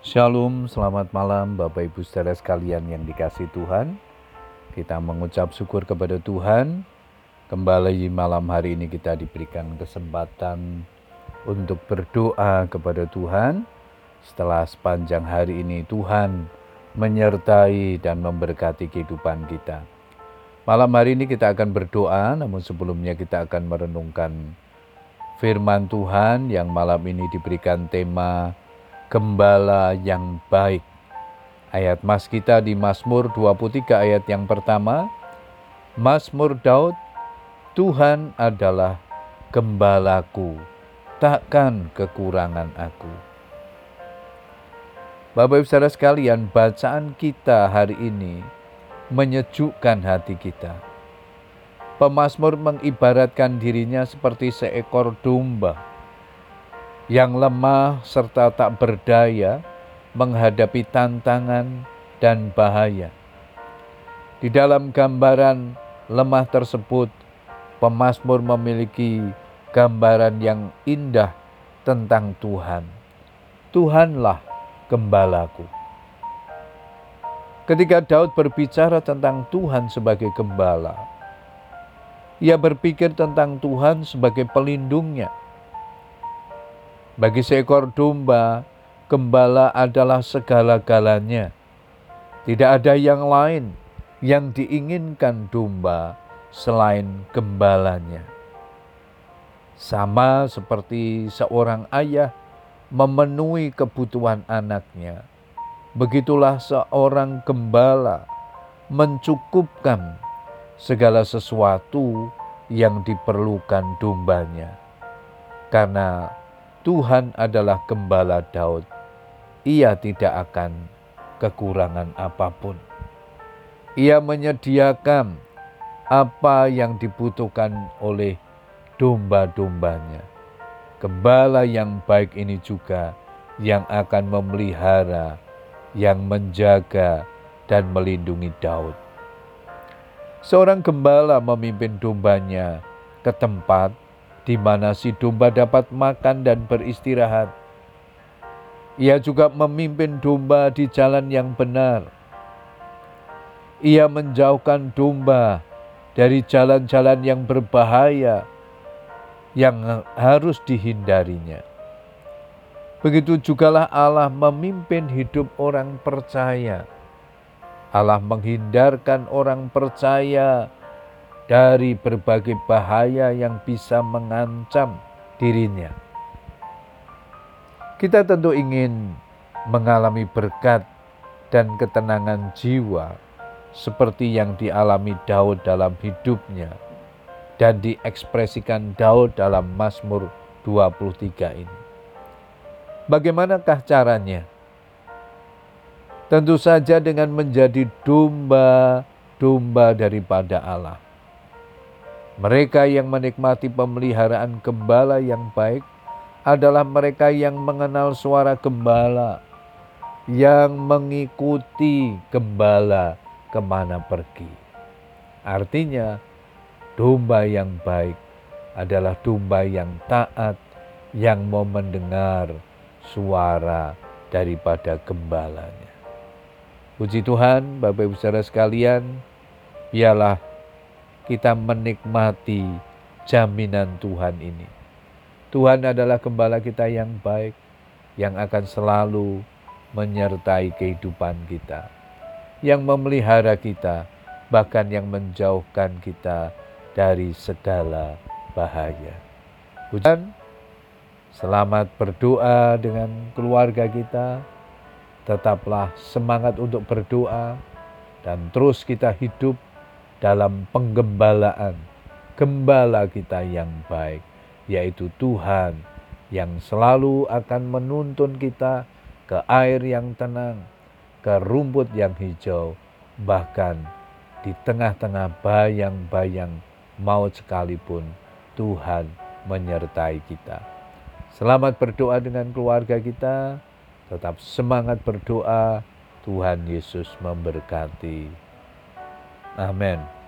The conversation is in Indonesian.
Shalom, selamat malam Bapak Ibu saudara sekalian yang dikasih Tuhan. Kita mengucap syukur kepada Tuhan. Kembali malam hari ini kita diberikan kesempatan untuk berdoa kepada Tuhan. Setelah sepanjang hari ini Tuhan menyertai dan memberkati kehidupan kita. Malam hari ini kita akan berdoa, namun sebelumnya kita akan merenungkan firman Tuhan yang malam ini diberikan tema gembala yang baik. Ayat mas kita di Mazmur 23 ayat yang pertama, Mazmur Daud, Tuhan adalah gembalaku, takkan kekurangan aku. Bapak Ibu Saudara sekalian, bacaan kita hari ini menyejukkan hati kita. Pemazmur mengibaratkan dirinya seperti seekor domba yang lemah serta tak berdaya menghadapi tantangan dan bahaya. Di dalam gambaran lemah tersebut, pemazmur memiliki gambaran yang indah tentang Tuhan. Tuhanlah gembalaku. Ketika Daud berbicara tentang Tuhan sebagai gembala, ia berpikir tentang Tuhan sebagai pelindungnya bagi seekor domba, gembala adalah segala-galanya. Tidak ada yang lain yang diinginkan domba selain gembalanya. Sama seperti seorang ayah memenuhi kebutuhan anaknya, begitulah seorang gembala mencukupkan segala sesuatu yang diperlukan dombanya. Karena Tuhan adalah gembala Daud. Ia tidak akan kekurangan apa pun. Ia menyediakan apa yang dibutuhkan oleh domba-dombanya. Gembala yang baik ini juga yang akan memelihara, yang menjaga, dan melindungi Daud. Seorang gembala memimpin dombanya ke tempat di mana si domba dapat makan dan beristirahat. Ia juga memimpin domba di jalan yang benar. Ia menjauhkan domba dari jalan-jalan yang berbahaya yang harus dihindarinya. Begitu jugalah Allah memimpin hidup orang percaya. Allah menghindarkan orang percaya dari berbagai bahaya yang bisa mengancam dirinya. Kita tentu ingin mengalami berkat dan ketenangan jiwa seperti yang dialami Daud dalam hidupnya dan diekspresikan Daud dalam Mazmur 23 ini. Bagaimanakah caranya? Tentu saja dengan menjadi domba-domba daripada Allah mereka yang menikmati pemeliharaan gembala yang baik adalah mereka yang mengenal suara gembala, yang mengikuti gembala ke mana pergi. Artinya, domba yang baik adalah domba yang taat, yang mau mendengar suara daripada gembalanya. Puji Tuhan, Bapak Ibu Saudara sekalian, biarlah kita menikmati jaminan Tuhan ini. Tuhan adalah gembala kita yang baik, yang akan selalu menyertai kehidupan kita, yang memelihara kita, bahkan yang menjauhkan kita dari segala bahaya. Hujan, selamat berdoa dengan keluarga kita. Tetaplah semangat untuk berdoa dan terus kita hidup dalam penggembalaan gembala kita yang baik, yaitu Tuhan yang selalu akan menuntun kita ke air yang tenang, ke rumput yang hijau, bahkan di tengah-tengah bayang-bayang maut sekalipun Tuhan menyertai kita. Selamat berdoa dengan keluarga kita, tetap semangat berdoa. Tuhan Yesus memberkati. Amen.